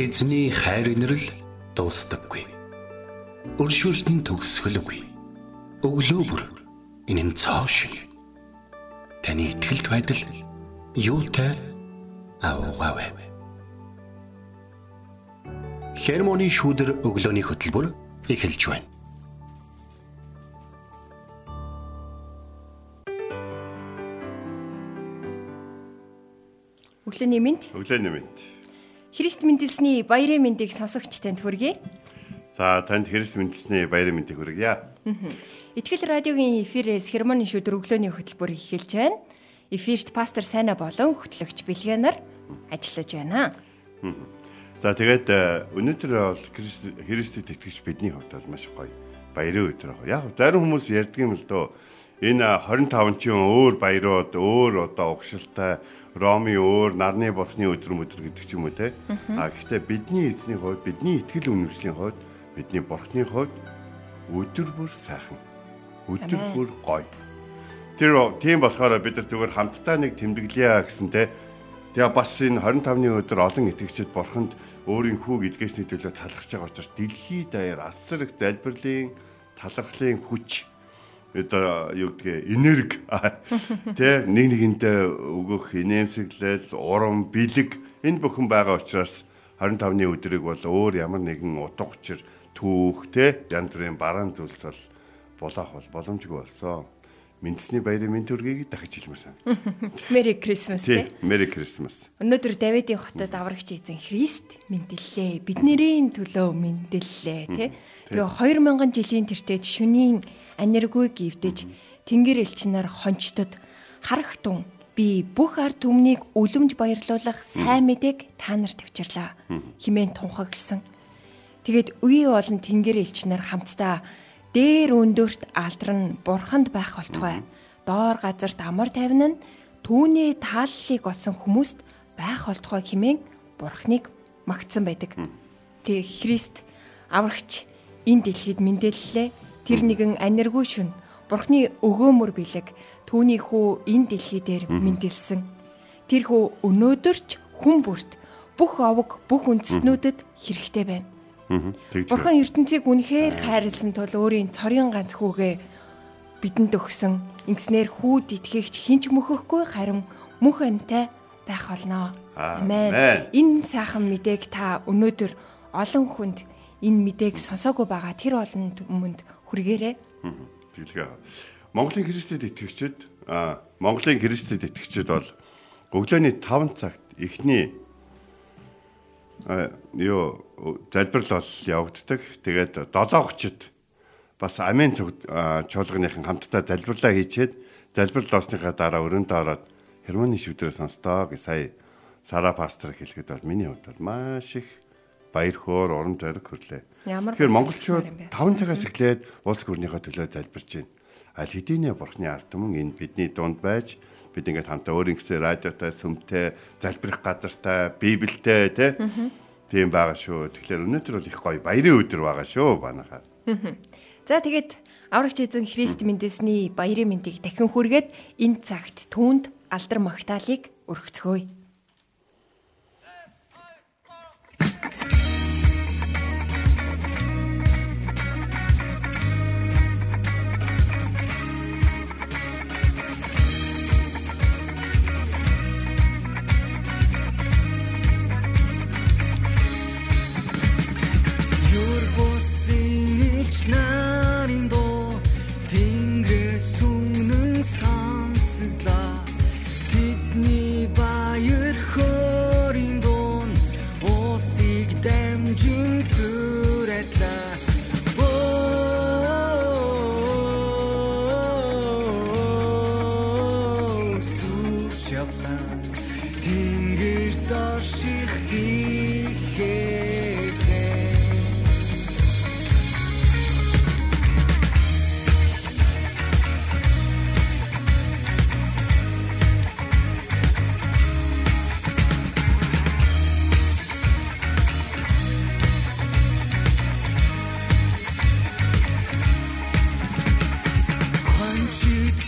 Эзний хайр инрэл дуустдаггүй. Өршөөлт нь төгсгөлгүй. Өглөө бүр энэ нь цоо шиг. Таны ихтгэлд байдал юутай аавгаавэ. Хермоны шүүдэр өглөөний хөтөлбөр эхэлж байна. Өглөөний мэнд. Өглөөний мэнд. Христ мэндэлсний баярын мэндийг сонсогч танд хүргэе. За танд Христ мэндэлсний баярын мэндийг хүргье. Итгэл радиогийн эфирээс хермоны шүдэр өглөөний хөтөлбөр эхэлж байна. Эфирт пастор Сайна болон хөтлөгч Бэлгэнаар ажиллаж байна. За тэгээд э, өнөөдөр бол Христ Христэд итгэж бидний хувьд бол маш гоё баярын өдөр. Яг зарим хүмүүс ярьдаг юм л дөө энэ 25 ч өөр баярууд өөр одоо угшилтай Роми өөр нарны бурхны өдөр өдөр гэдэг ч юм уу те. А гэхдээ бидний эзний хувьд бидний итгэл үнэмшлийн хувьд бидний бурхны хувьд өдөр бүр сайхан. Өдөр бүр гоё. Тэр тийм болохоор бид нар зүгээр хамтдаа нэг тэмдэглэе гэсэн те. Тэгээ бас энэ 25-ны өдөр олон итгэгчид бурханд өөрийн хүүг илгээсний төлөө талархж байгаа учраас дэлхийд даяар асар их залбирлын талархлын хүч одоо юу гэдгийг энерги тэ нэг нэгэнтэй өгөх инээмсэглэл урам бэлэг энэ бүхэн байгаа учраас 25-ны өдрийг бол өөр ямар нэгэн утга учир түүх тэ янз бүрийн бараан зүйлс бол булаах бол боломжгүй болсон. Мэндсний баярын мэд төргийг дахиж хэлмээр санагдав. Merry Christmas тий. Merry Christmas. Өнөөдөр Давидын хотод аврагч эзэн Христ мэндэллээ. Бидний төлөө мэндэллээ тий. Тэгээ 2000 жилийн тэртет шөнийн аниргүйг эвдэж тэнгэр элчнэр хончтод харах тун би бүх ард түмнийг үлэмж баярлуулах сайн мэдээг та нарт авчирлаа химэн тунхагласан. Тэгээд үе олон тэнгэр элчнэр хамтдаа дээр өндөрт алдран бурханд байх болтугай. Доор газарт амар тавина нь түүний тааллыг олсон хүмүүст байх болтугай химэн бурхныг магтсан байдаг. Тэгээ Христ аврагч энэ дэлхийд мэндэллээ Тэр нэгэн аниргүй шүн Бурхны өгөөмөр бэлэг түүний хүү энэ дэлхий дээр мэндэлсэн. Тэр хүү өнөөдөрч хүн бүрт бүх овог бүх үндэстнүүдэд хэрэгтэй байна. Бурхан ертөнцийг үнэхээр хайрлсан тул өөрийн цорын ганц хүүгээ бидэнд өгсөн. Ингэснээр хүүд итгэгч хинч мөхөхгүй харин мөх амьтай байх болно. Амен. Энэ сайхан мэдээг та өнөөдөр олон хүнд энэ мэдээг сонсоогүй байгаа тэр олон хүмүүнд хүргээрэй. Тэглэгээ. Монголын Христэд итгэгчид а Монголын Христэд итгэгчид бол өглөөний 5 цагт эхний юу залбирал бол явагддаг. Тэгээд 7:30-д бас амийн чуулганыхан хамтдаа залбирлаа хийчээд залбирал доосныхаа дараа өрөөндөө ороод хермоны шүдрээ сонстоо гэж сая Сара пастор хэлэхэд бол миний хувьд бол маш их баяр хөөр урам зориг хүрлээ. Тэгэхээр монголчууд 5 цагаас эхлээд уулз гүрнийхээ төлөө залбирч байна. Аль хэдийнэ бурхны ард түмэн энэ бидний дунд байж бид ингээд хамтаа өөрийн гэсэн радиотай, сүмтэй, залбирах газартай, библитэй тий тийм байгаа шүү. Тэгэхээр өнөөдөр бол их гоё баярын өдөр байгаа шүү банахаа. За тэгээд аврагч эзэн Христ мэндэлсний баярын мэндийг дахин хүргээд энэ цагт түүнд алдар магтаалык өргөцгөөе.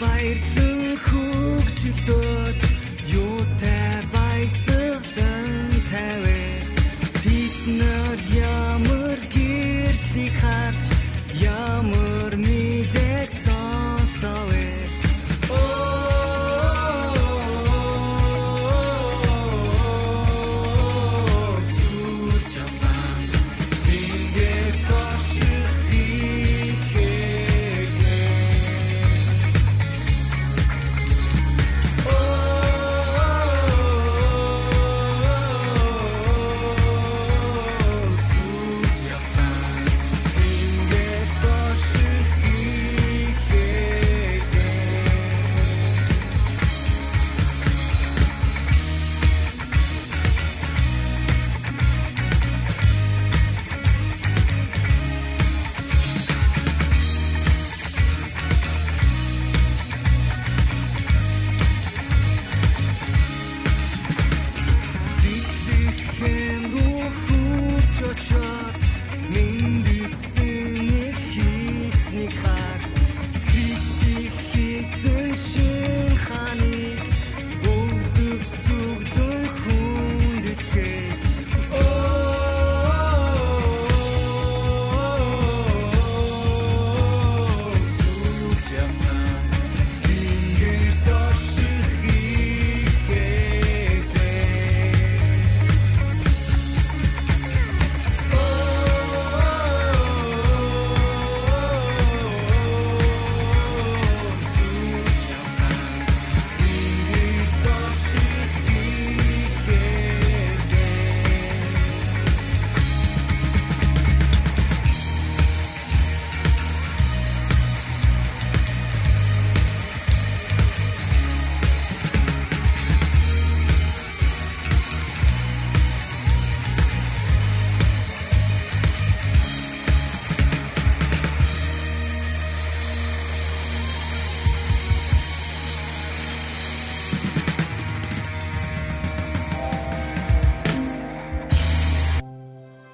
баярлан хөөгчлөд юутай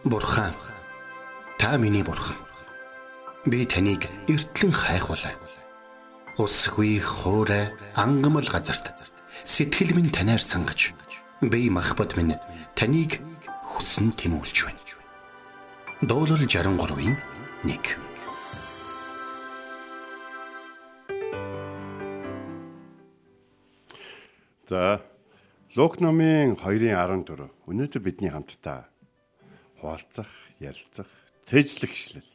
Бурхан та миний бурхан. Би таныг эртлэн хайхвалаа. Усгүй хоорой ангамл газарт сэтгэл минь танаар сангаж би махбат минь таныг хүсн тэмүүлж байна. Дуурал 63-ийн 1 За Лук номын 2-ын 14 өнөөдөр бидний хамтдаа хуваалцах, ярилцах, цээжлэх гişлэл.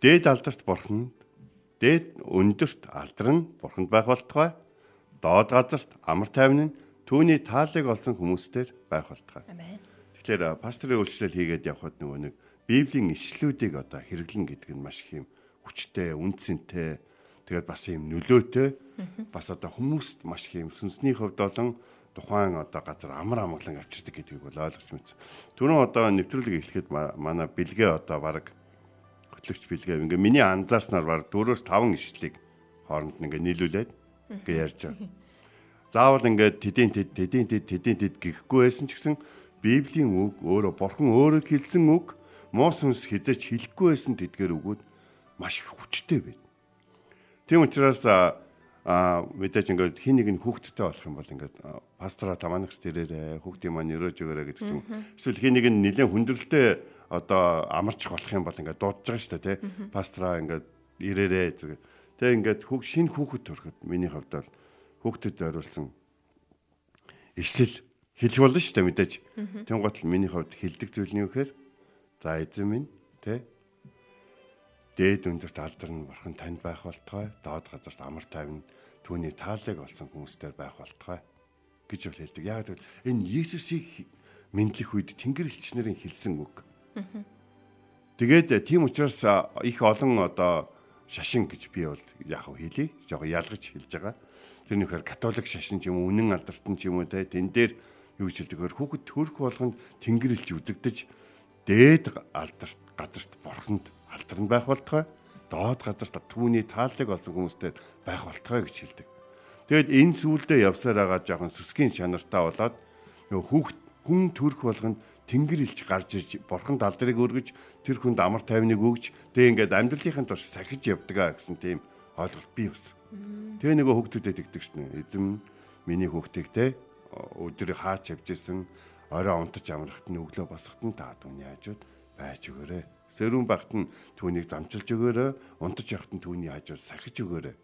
Дээд алдарт бурхан, дээд өндөрт алдар нь бурханд байх болтугай. Доод газарт амар тайван нь түүний таалыг олсон хүмүүстээр байх болтугай. Тэгэхээр пасторын үйлчлэл хийгээд явхад нөгөө нэг Библийн ишлүүдийг одоо хэрэглэн гэдэг нь маш их юм хүчтэй, үнцэнтэй Тэгээд бас ийм нөлөөтэй бас одоо хүмүүст маш их ийм сүнсний хувьд болон тухайн одоо газар амар амгалан авчирдаг гэдгийг бол ойлгож мэдсэн. Түрүүн одоо нэвтрүүлэг эхлэхэд манай бэлгээ одоо баг хөтлөгч бэлгээ ингээ миний анзаарснаар баг 4-5 ишлийг хооронд нь ингээ нийлүүлээд ингээ ярьж байгаа. Заавал ингээд тэдийн тэд тэдийн тэд тэдийн тэд гэхгүй байсан ч гэсэн Библийн үг өөрөө бурхан өөрөө хэлсэн үг муу сүнс хизээч хэлэхгүй байсан тэдгээр үгүүд маш их хүчтэй байд. Тийм учраас а мэдээж ингээд хин нэг нь хүүхдтэй болох юм бол ингээд пастора таманагч дээрээ хүүхдийн маань өрөөж өгөөрэй гэдэг юм. Эсвэл хин нэг нь нэлээд хүндрэлтэй одоо амарчих болох юм бол ингээд дуудаж байгаа шүү дээ тий. Пастора ингээд ирээрээ зэрэг. Тэгээ ингээд хүүг шинэ хүүхэд төрөхөд миний хувьд бол хүүхдэд зориулсан эслэл хэлэх болно шүү дээ мэдээж. Тэнгуут л миний хувьд хилдэг зүйл нь юу гэхээр за эзэн минь тий дээд өндөрт алдар нь бурхан танд байх болтугай доод газарт амар тайван түүний таалыг олсон хүмүүстээр байх болтугай гэж бол хэлдэг. Яг тэгвэл энэ Есүсийг мэдлэх үед Тэнгэр элчнэрийн хэлсэн үг. Тэгээд тийм учраас их олон одоо шашин гэж би бол яг хэлий. Жого ялгаж хэлж байгаа. Тэр нөхөр католик шашин ч юм уу, үнэн алдартан ч юм уу те тэн дээр юу гэж хэлдэг вэ? Хүүхэд төрөх болгонд Тэнгэр элч үзэгдэж дээд алдарт газарт бурханд алдар нь байх болтугай доод газарт түүний тааллыг олсон хүмүүстээр байх болтугай гэж хэлдэг. Тэгэд энэ сүулдэ явсаар байгаа жоохон сүсгийн чанартай болоод нөгөө хүүхд хүн төрөх болгонд тэнгэр илж гарч ирж бурханд алдрыг өргөж тэр хүнд амар тайвныг өгж тэгээ ингээд амьдралынхын турш сахиж явдаг гэсэн тийм ойлголт бий болсон. Тэгээ нөгөө хүүхдүүдэд игдэг шнэ. Эзэм миний хүүхдийг те өдрийг хаач явж исэн орой унтаж амрахт нь өглөө босохт нь та түүний хажууд байж өгөөрэй Сэрүүн багт нь түүнийг замчилж өгөөрэй, унтаж явахт нь түүний хажууд сахиж өгөөрэй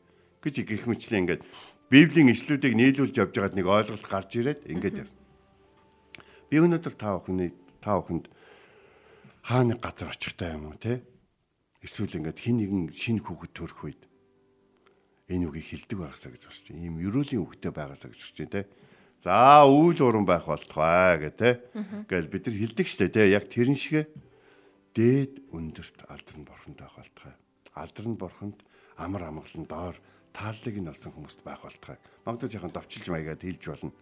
гэж гих мэтлээ ингээд Библийн ишлүүдийг нийлүүлж явж байгаад нэг ойлголт гарч ирээд ингээд явна. Би өнөөдөр та бүхний та бүхэнд хааны газар очихтай юм уу те? Эсвэл ингээд хин нэгэн шинэ хүүхэд төрөх үед энэ үгийг хилдэг байгаасаа гэж босч. Ийм ерөөлийн үгтэй байгаасаа гэж босч те. За үйл уран байх болтугай гэ те. Ингээл бид нар хилдэг штэ те. Яг тэрэн шигэ дээд өндөрт алдар нь бурханд байх болтугай. Алдар нь бурханд амар амгалан доор тааллыг нь олсон хүмүүст байх болтугай. Магадгүй жоохон довчилж маягаад хэлж болно.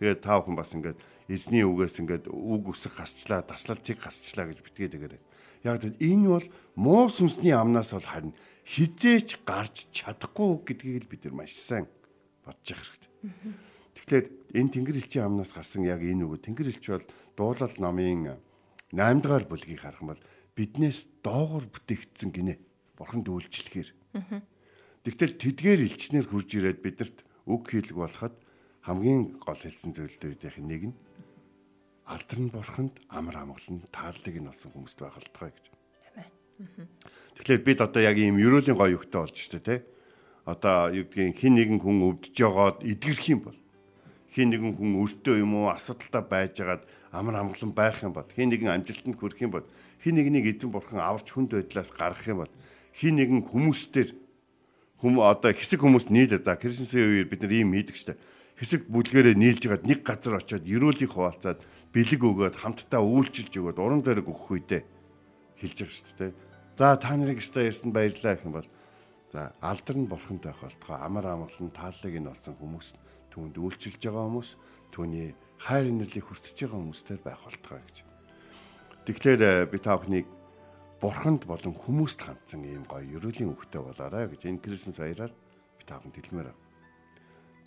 Тэгээд та бүхэн бас ингээд эзний үгээс ингээд үг үсэх хасчлаа, таслалцыг хасчлаа гэж битгээ дэгээрэй. Яг л энэ бол муу сүнсний амнаас бол харин хизээч гарч чадахгүй гэдгийг л бид нар маш сайн бодож явах хэрэгтэй. Тэгэхээр энэ Тэнгэр элчийн амнаас гарсан яг энэ үг Тэнгэр элч бол дуулал номын 8 дугаар бүлгийг харах юм бол биднээс доогор бүтээгдсэн гинэ. Бурханд үйлчлэхээр. Тэгтэл тэдгээр элчнэр хурж ирээд бидэрт үг хийлэг болоход хамгийн гол хэлсэн зүйлүүдийн нэг нь алдар нь бурханд амар амгалан тааллыг нь олсон хүмүүст байх болтугай гэж. Тэгэхээр бид одоо яг ийм ерөөлийн гоё өгтэй болж штэ тий. Одоо юу гэдгийг хин нэгэн хүн өвдөж жогоод эдгэрх юм бол хин нэгэн хүн өртөө юм уу асуудалтай байжгаад амар амгалан байх юм бол хин нэгэн амжилтанд хүрэх юм бол хин нэгнийг эзэн бурхан аварч хүнд байдлаас гаргах юм бол хин нэгэн хүмүүстэр хүм одоо хэсэг хүмүүс нийлээ за Крисмсийн үеэр бид нар ийм хийдэг штэ. Хэсэг бүлгэрээ нийлж байгаад нэг газар очиод ерөөлийг хуваалцаад бэлэг өгөөд хамтдаа үйлчилж өгөөд уран дээрэг өгөх үедээ хэлж байгаа шүү дээ. За та нарыг өстой ярьсан баярлалаа гэх юм бол за алдар нь бурханд байх болтгоо амар амгалан тааллыг нь олсон хүмүүс түүнд үйлчилж байгаа хүмүүс түүний хайр инэрлийг хүртэж байгаа хүмүүстээр байх болтгоо гэж. Тэгэхээр э, би та бүхнийг бурханд болон хүмүүст хандсан ийм гоё ерөөлийн үгтэй болоорой гэж энэ Крисмас баяраар би та бүхэнд хэлмээр байна.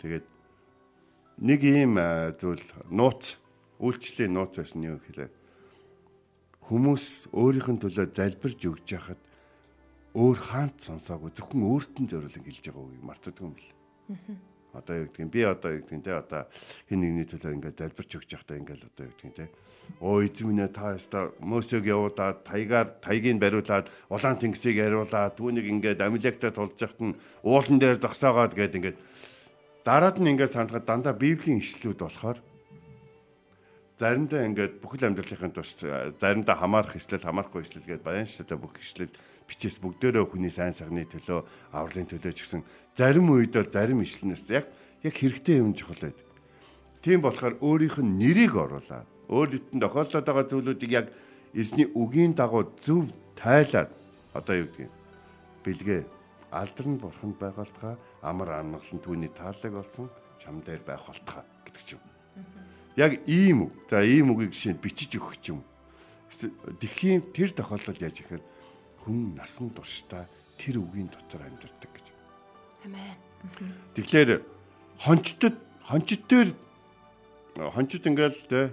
Тэгээд нэг ийм э, зүйл нууц үйлчлэлийн нууц байсан юу гэхээр хүмүүс өөрийнх нь төлөө залбирж өгч яхад өөр хаант сонсоогүй зөвхөн өөрт нь зориулан хэлж байгаа үгийг мартадгүй юм бэл. Одоо юу гэдгийг би одоо юу гэдгийг те одоо хин нэгний төлөө ингээд залбирч өгч явахдаа ингээд одоо юу гэдгийг те Оо эзэн минь та яста Мосег явуулаад таягаар таягийг бариулаад улаан тэнгисийг яриулаад түүнийг ингээд амилагтай тулж яхад нь уулан дээр зогсоогоод гээд ингээд дараад нь ингээд сандахад дандаа библийн ишлүүд болохоор заримдаа ингээд бүхэл амьдралынхын тус заримдаа хамаарах ишлэл хамаарахгүй ишлэл гээд баян ишлэлээ бүх ишлэл бичээс бүгдээрээ хүний сайн сайхны төлөө авралын төлөө ч гэсэн зарим үед бол зарим ишлэнээс яг яг хэрэгтэй юм чухал байд. Тийм болохоор өөрийнх нь нэрийг оруулаад өөр дэнд тохиолдоод байгаа зүйлүүдийг яг эзний үгийн дагуу зөв тайлаад одоо юу гэдгийг бэлгээ алдарн бурханд байгуултгаа амар амгалан түүний таалаг болсон чам дээр байх болтгоо гэдэг ч юм яг ийм үг. За ийм үгийг нь бичиж өгөх юм. Дэлхийн тэр тохиолдолд яаж ихээр хүн насан туршдаа тэр үгийн дотор амьдардаг гэж. Амен. Тэгэхээр хончтод хончид дээр хончид ингээл тэ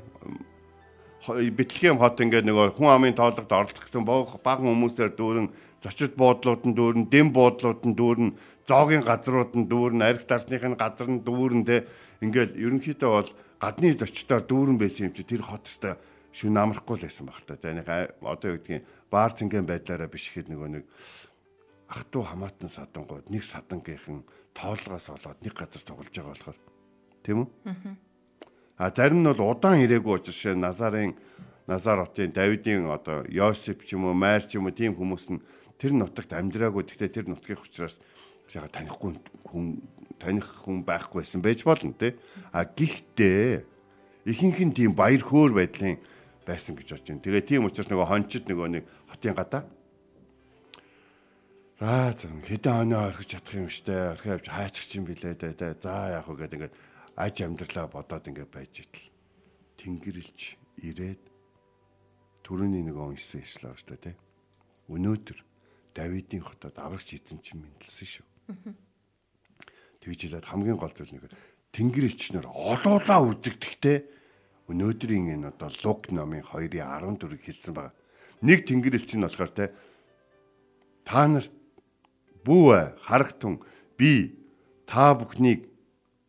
Бэтлехэм хот ингээд нөгөө хүн амын тоолгод орлох гэсэн баган хүмүүсээр дүүрэн зочид буудлууд нь дүүрэн, дэм буудлууд нь дүүрэн, зоогийн газрууд нь дүүрэн, арх дарсныхын газар нь дүүрэн тэ ингээд ерөнхийдөө бол гадны зочдоор дүүрэн байсан юм чи тэр хот өстой шүн амрахгүй л байсан баг та. За нэг одоо юу гэдгийг баар цэнгийн байдлаараа биш ихэд нөгөө нэг ах トゥ хамаатан садангууд нэг садангийнхан тоолгоос олоод нэг газар тоглож байгаа болохоор тийм үү? А зарим нь бол удаан ирээгүй учраас Назарын Назар хотын Давидын одоо Йосеп ч юм уу Майр ч юм уу тийм хүмүүс нь тэр нутагт амьдраагүй. Гэхдээ тэр нутгийн учраас яга танихгүй хүн таних хүн байхгүйсэн байж болно те. А гихтээ ихэнх нь тийм баяр хөөр байдлын байсан гэж бодож байна. Тэгээ тийм учраас нөгөө хончид нөгөө нэг хотын гадаа Аа зөв хэдэн хоноо орхиж чадах юм штэ. Орхиж авч хайчих юм билээ дээ. За яах вэ гэдэг ингээд аж амьдралаа бодоод ингээд байж итэл тэнгэрлж ирээд түрүүний нэг уншсан ишлээ штэ тий. Өнөөдөр Давидын хотод аврагч эзэн чинь мэдлсэн шүү. Тэгж хэлээд хамгийн гол зүйл нэг Тэнгэр элчнэр олоолаа үзэгдэхтэй өнөөдрийн энэ одоо Лук номын 2-ын 14-ийг хэлсэн байгаа. Нэг Тэнгэр элч нь болохоор те та нарт бүү харагтун би та бүхнийг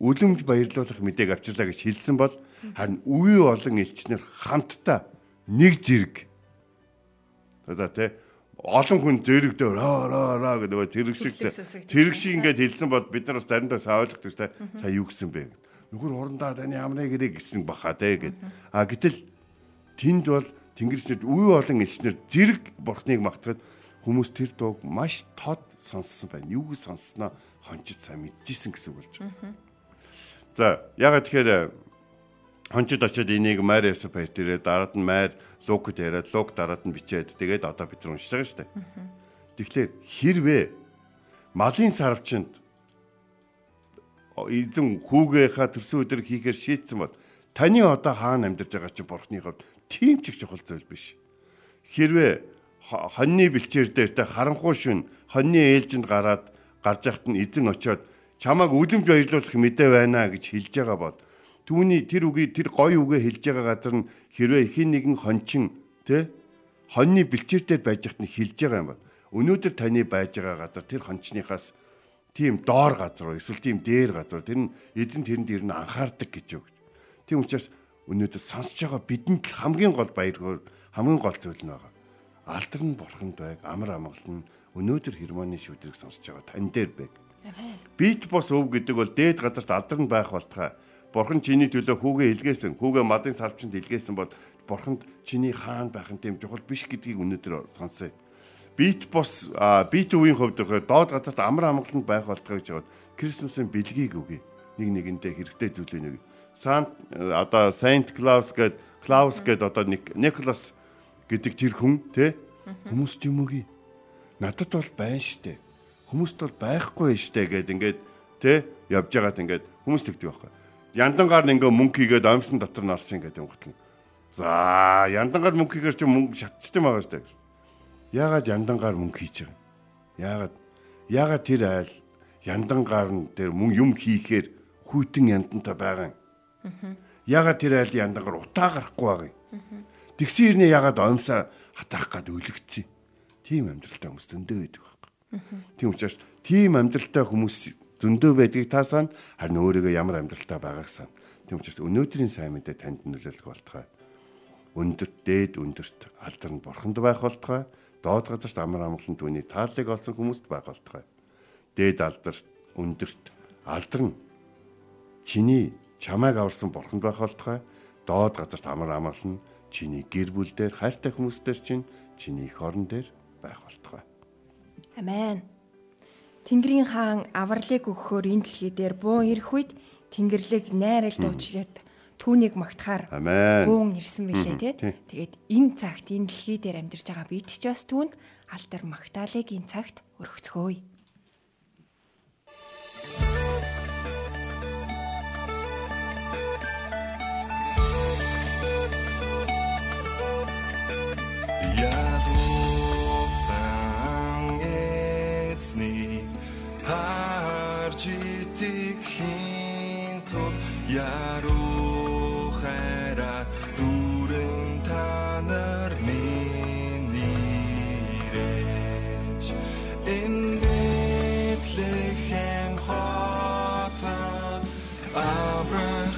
үлэмж баярлуулах мэдээг авчирлаа гэж хэлсэн бол харин үе олон элчнэр хамтдаа нэг зэрэг одоо те олон хүн зэрэгдөө раа раа гэдэг зэрэг шиг зэрэг шиг ингээд хэлсэн бол бид нар бас заримдаа сайн ойлгодог та сая юу гэсэн бэ? Нөхөр хурандаа таны амраа гэрээ гэсэн баха те гэд. А гэтэл тэнд бол тэнгэрчнэр үе олон элчнэр зэрэг бурхныг магтахад хүмүүс тэр дууг маш тод сонссон байна. Юу гэж сонссноо хончид сайн мэдчихсэн гэсэн үг болж байна. За ягаад тэгэхээр хончид очиод энийг майр ясап баяр дээрээ дараад нь майр лукд яриад лук дараад нь бичээд тэгээд одоо бид нар уншиж байгаа шүү дээ. Тэгэхээр хэрвээ малын сарвчанд эзэн хүүгийнхаа төрсөн өдөр хийхээр шийдсэн бол таны одоо хаана амьдарч байгаа чи бурхны хувьд тийм ч их чухал зүйл биш. Хэрвээ хоньны бэлчээр дээр тэ харанхуй шүн хоньны ээлжинд гараад гарч яхад нь эзэн очиод чамааг үлэмж баярлуулах мэдээ байна гэж хэлж байгаа бол Түүний тэр үгийг тэр гоё үгээ хэлж байгаа газар нь хэрвээ хин нэгэн хончин тэ хоньны бэлчээртэй байж хат нь хэлж байгаа юм бол өнөөдөр таны байж байгаа газар тэр хончныхаас тийм доор газар уу эсвэл тийм дээр газар тэр нь эзэн тэрэнд ирнэ анхаардаг гэж үг. Тийм учраас өнөөдөр сонсож байгаа бидэнд л хамгийн гол баяр хамгийн гол зүйл нь байгаа. Алдар нь бурханд байг амар амгалан өнөөдөр хермоны шүдрийг сонсож байгаа тань дээр байг. Бит бос өв гэдэг бол дээд газарт алдар нь байх болтугай Бурхан чиний төлөө хүүгээ илгээсэн. Хүүгээ мадын сарвчанд илгээсэн бол Бурханд чиний хаан байх нь тийм чухал биш гэдгийг өнөөдөр сонсъё. Бит бос бит үеийн хувьд доод газарт амар амгаланд байх болтгоо гэж бод Крисмсийн бэлгийг өгье. Нэг нэгэндээ хэрэгтэй зүйлээ нэг. Сант одоо Saint Claus гээд Claus гээд одоо Николас гэдэг тэр хүн те хүмүүст юм өгье. Надад бол байна штэ. Хүмүүст бол байхгүй штэ гэд ингээд те явж байгаад ингээд хүмүүс тэгдэг байхгүй яндангаар ингээ мөнгө хийгээд амьсан дотор нарсан гэдэг юм готлон. За яндангаар мөнгө хийхээр чи мөнгө шатчсан байгаа шүү дээ. Яагаад яндангаар мөнгө хийж байгаа юм? Яагаад яагаад тэр айл яндангаар нь тэр мөнгө юм хийхээр хүйтэн яндантай байгаа юм? Яагаад тэр айл яндангаар утаа гарахгүй байгаа юм? Тэгсэн ирнэ ягаад оомсоо хатаах гад өлөгцсөн. Тийм амьдралтай хүмүүс зөндөө байдаг байхгүй. Тийм учраас тийм амьдралтай хүмүүс зөндөө байдгийг та сан харин өөрийгөө ямар амьдралтай байгааг сан. Тийм учраас өнөөдрийн сайн мэдээ танд нөлөөлөх болтугай. Өндөрт дээд өндөрт алдар нь бурханд байх болтугай. Доод газарт амар амгалан түүний тааллыг олсон хүмүүст байх болтугай. Дээд алдарт өндөрт алдар нь чиний чамайг аварсан бурханд байх болтугай. Доод газарт амар амгалан чиний гэр бүл дээр хайртай хүмүүстээр чинь чиний их орон дээр байх болтугай. Амен. Тэнгэрийн хаан авралыг өгөхөөр энэ дэлхий дээр буун ирэх үед Тэнгэрлэг найралд уучлаад түүнийг магтахаар буун ирсэн мэлээ тий. Тэгээд энэ цагт энэ дэлхий дээр амьдарч байгаа бид ч бас түүнд алдар магтаалыг энэ цагт өргөцгөөе.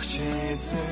Аврагч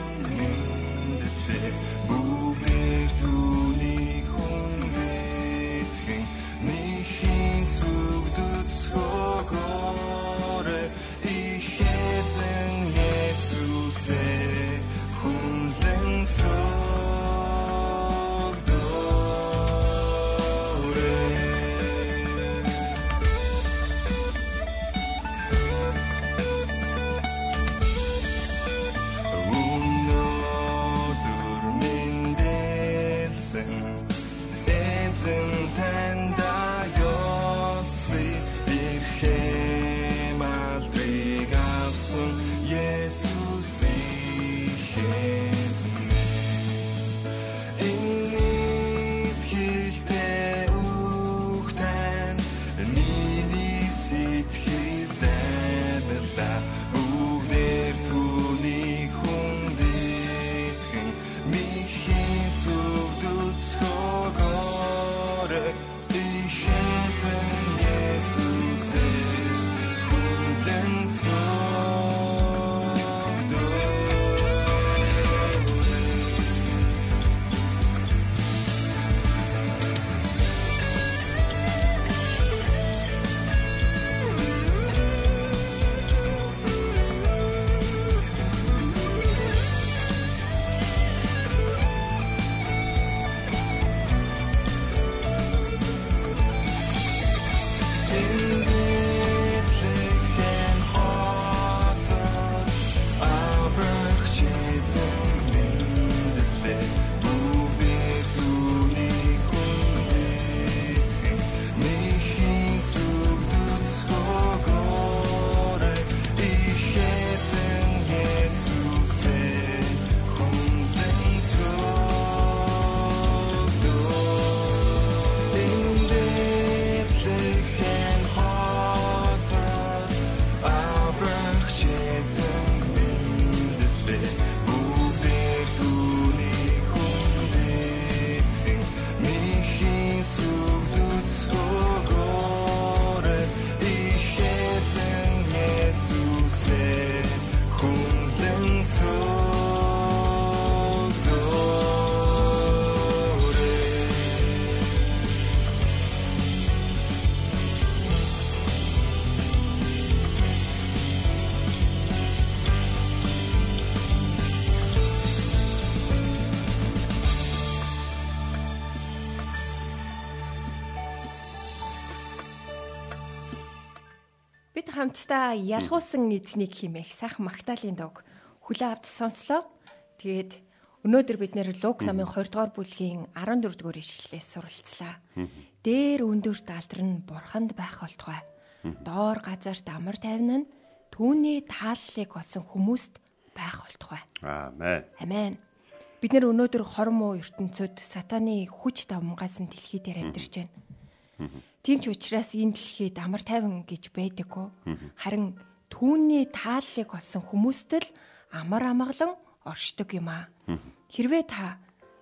хамтдаа ялгуусан эзнийг химэх сайхан магтаалын дог хүлээ авч сонслоо. Тэгээд өнөөдөр бид нэр Лук намын 20 дугаар бүлгийн 14 дугаар ишлэлээс суралцлаа. Дээр өндөрт алдар нь бурханд байх болтугай. Доор газарт амар тайван нь түүний тааллыг олсон хүмүүст байх болтугай. Аамен. Амен. Бид нэр өнөөдөр хормоо ертөнцөд сатаны хүч давмгаас нь дэлхий дээр амьдарч байна. Тийм ч учраас энэ дэлхийд амар тайван гэж байдаггүй. Харин түүний тааллыг олсон хүмүүст л амар амгалан оршдог юм аа. Хэрвээ та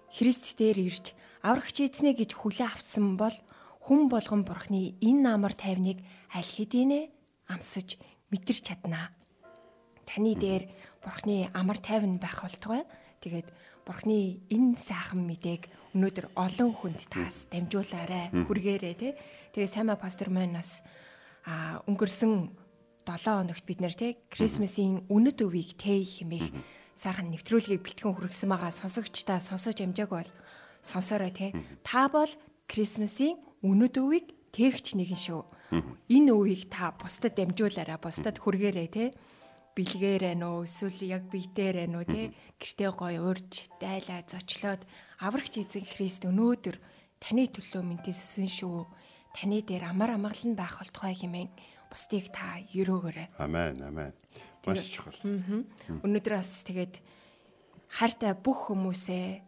Христ дээр ирж аврагч эзнэ гэж хүлээн авсан бол хүн болгон бурхны энэ амар тайвныг аль хэдийнэ амсаж мэдэрч чаднаа. Таны дээр бурхны амар тайван байх болтугай. Тэгээд бурхны энэ сайхан мэдээг өнөөдөр олон хүнд таас дамжуулаарай. Хүргээрэй те. Тэгээ сайн пастор маань бас а өнгөрсөн 7 хоногт бид нэр те Крисмсийн үнэт өвийг тэ хэмээх сайхан нэвтрүүлгийг бэлтгэн хүргэсэн байгаа. Сонсогчдаа сонсож амжааг бол сонсорой те. Та бол Крисмсийн үнэт өвийг тээгч нэгэн шүү. Энэ өвийг та бусдад дамжуулаарай, бусдад хүргээрэй те бэлгээрээ нөө эсвэл яг биетээрээ нөө те гэртээ гой урьж дайлаа зочлоод аврагч эзэн Христ өнөөдөр таны төлөө мэдэрсэн шүү. Таны дээр амар амгалан байх болтугай хэмээн бусдыг та өрөөгөөрэй. Амен, амен. Маш чухал. Өнөөдөр бас тэгээд хайртай бүх хүмүүсээ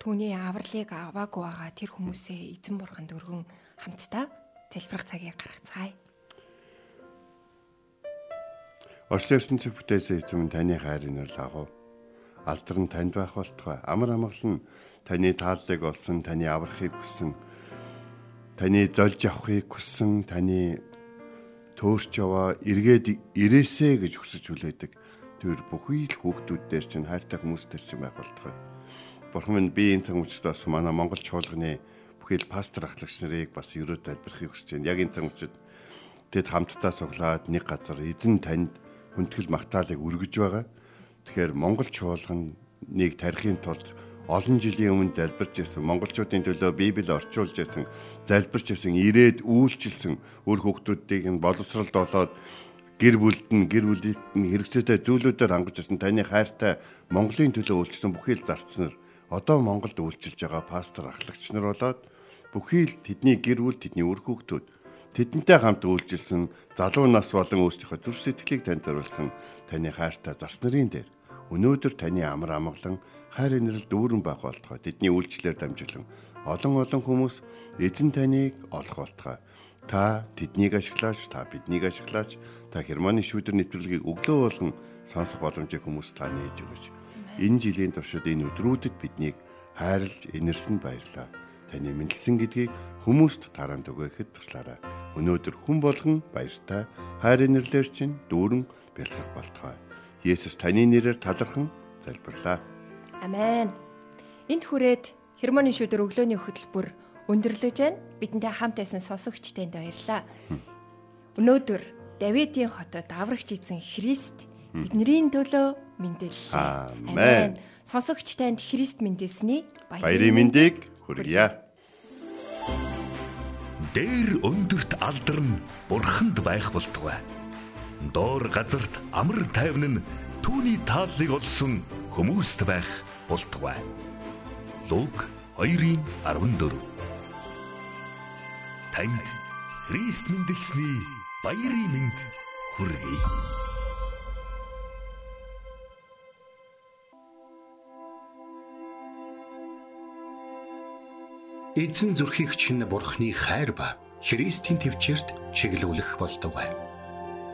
түүний авралыг аваагүй байгаа тэр хүмүүсээ эзэн бурханд өргөн хамтдаа залбирах цагийг гаргацгаая. Орчлын ертөнцийн бүтээсэн эзэм таны хайрын нэр лагав. Алдар нь танд байх болтугай. Амар амгалан таны тааллыг олсон, таны аврахыг хүссэн, таны золж авахыг хүссэн, таны төөрч яваа эргээд ирээсэ гэж хүсэж хүлээдэг. Тэр бүхий л хүүхдүүд дээр чинь хайртай хүмүүс дээр чинь байх болтугай. Бурхан минь би энэ цаг үчид бас манай Монгол чуулганы бүхий л пастор ахлагч нарыг бас ерөө тайлбархыг хүсэж байна. Яг энэ цаг үчид тэд хамтдаа цуглаад нэг газар эзэн танд хүндэтгэл магтаалыг өргөж байгаа. Тэгэхээр Монгол чуулган нэг тарихын тулд олон жилийн өмнө залбирч ирсэн монголчуудын төлөө Библийг орчуулж ирсэн залбирч ирсэн ирээд үйлчилсэн өөр хүүхдүүдийг нь боловсролд олоод гэр бүлд нь гэр бүлийн хэрэгцээтэй зүйлүүдээр хангаж ирсэн. Таны хайртай Монголын төлөө үйлчилсэн бүхий л зарцнаар одоо Монголд үйлчилж байгаа пастор ахлагч нар болоод бүхий л тэдний гэр бүл тэдний үр хүүхдүүд Тэдэнтэй хамт үйлжилсэн залуу нас болон өөрсдийнхөө зүрх сэтгэлийг танд зориулсан таны хайртай зас нарын дээр өнөөдөр таны амар амгалан хайр инрэл дүүрэн байх болтгой. Тэдний үйлчлэлээр дамжуулан олон олон хүмүүс эзэн таныг олох болтгой. Та тэднийг ашиглаач, та биднийг ашиглаач, та Германы шүүдэр нэвтрүүлгийг өглөө болгон сонсох боломжийг хүмүүс та нээж өгөөч. Энэ жилийн туршид энэ өдрүүдэд биднийг хайрлж инэрсэн баярлаа. Таны мэдлсэн гэдгийг хүмүүст тараанд өгөөхэд туслаарай. Өнөөдөр хүн болгон баяртай хайр инэрлэр чинь дүүрэн бэлтгэх болтугай. Есүс таны нэрээр талархан залбирлаа. Амен. Энд хүрээд Хермоны шүдэр өглөөний хөтөлбөр өндөрлөж байна. Бидэнтэй хамт байсан сонсогчтойнд баярлаа. Өнөөдөр Давидын хотод аврагч эзэн Христ бидний төлөө мэдээллээ. Амен. Сонсогч танд Христ мэдээсний Баярын мэндийг хүргье. Дээр өндөрт алдар нь бурханд байх болтугай. Доор газарт амар тайван нь түүний тааллыг олсон хүмүүст байх болтугай. Луг 2:14 Танд Христ мэндэлсний баярын мэнд хүргэе. Эзэн зүрхийг чинь бурхны хайр ба Христийн төвчөрт чиглүүлэх болтугай.